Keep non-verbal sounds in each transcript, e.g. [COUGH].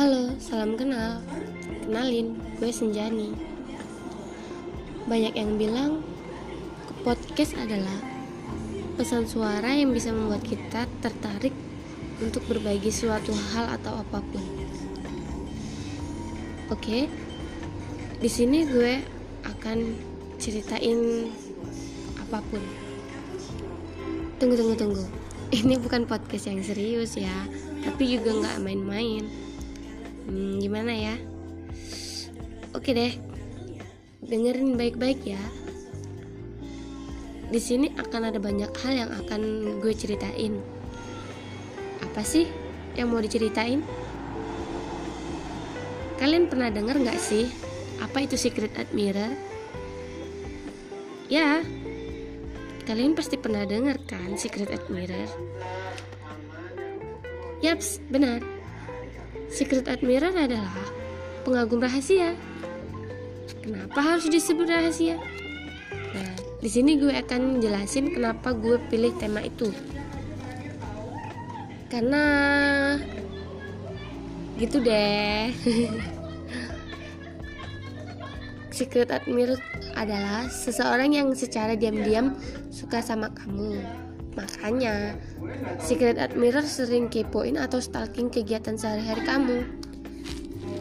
Halo, salam kenal. Kenalin, gue Senjani. Banyak yang bilang podcast adalah pesan suara yang bisa membuat kita tertarik untuk berbagi suatu hal atau apa pun. Oke, di sini gue akan ceritain apa pun. Tunggu, tunggu, tunggu. Ini bukan podcast yang serius ya, tapi juga nggak main-main. Hmm, gimana ya? Oke deh, dengerin baik-baik ya. Di sini akan ada banyak hal yang akan gue ceritain. Apa sih yang mau diceritain? Kalian pernah dengar nggak sih apa itu secret admirer? Ya, kalian pasti pernah dengar kan secret admirer? Yaps, benar. Secret admirer adalah pengagum rahasia. Kenapa harus disebut rahasia? Nah, di sini gue akan jelasin kenapa gue pilih tema itu. Karena gitu deh. [LAUGHS] Secret admirer adalah seseorang yang secara diam-diam suka sama kamu. Makanya, secret admirer sering kepoin atau stalking kegiatan sehari-hari kamu.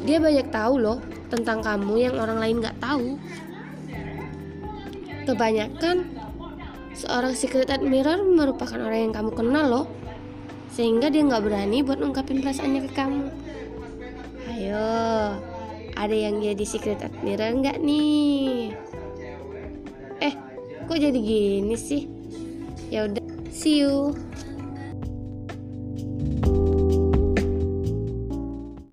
Dia banyak tahu loh tentang kamu yang orang lain gak tahu. Kebanyakan, seorang secret admirer merupakan orang yang kamu kenal loh. Sehingga dia gak berani buat ungkapin perasaannya ke kamu. Ayo, ada yang jadi secret admirer nggak nih? Eh, kok jadi gini sih? Ya udah, see you.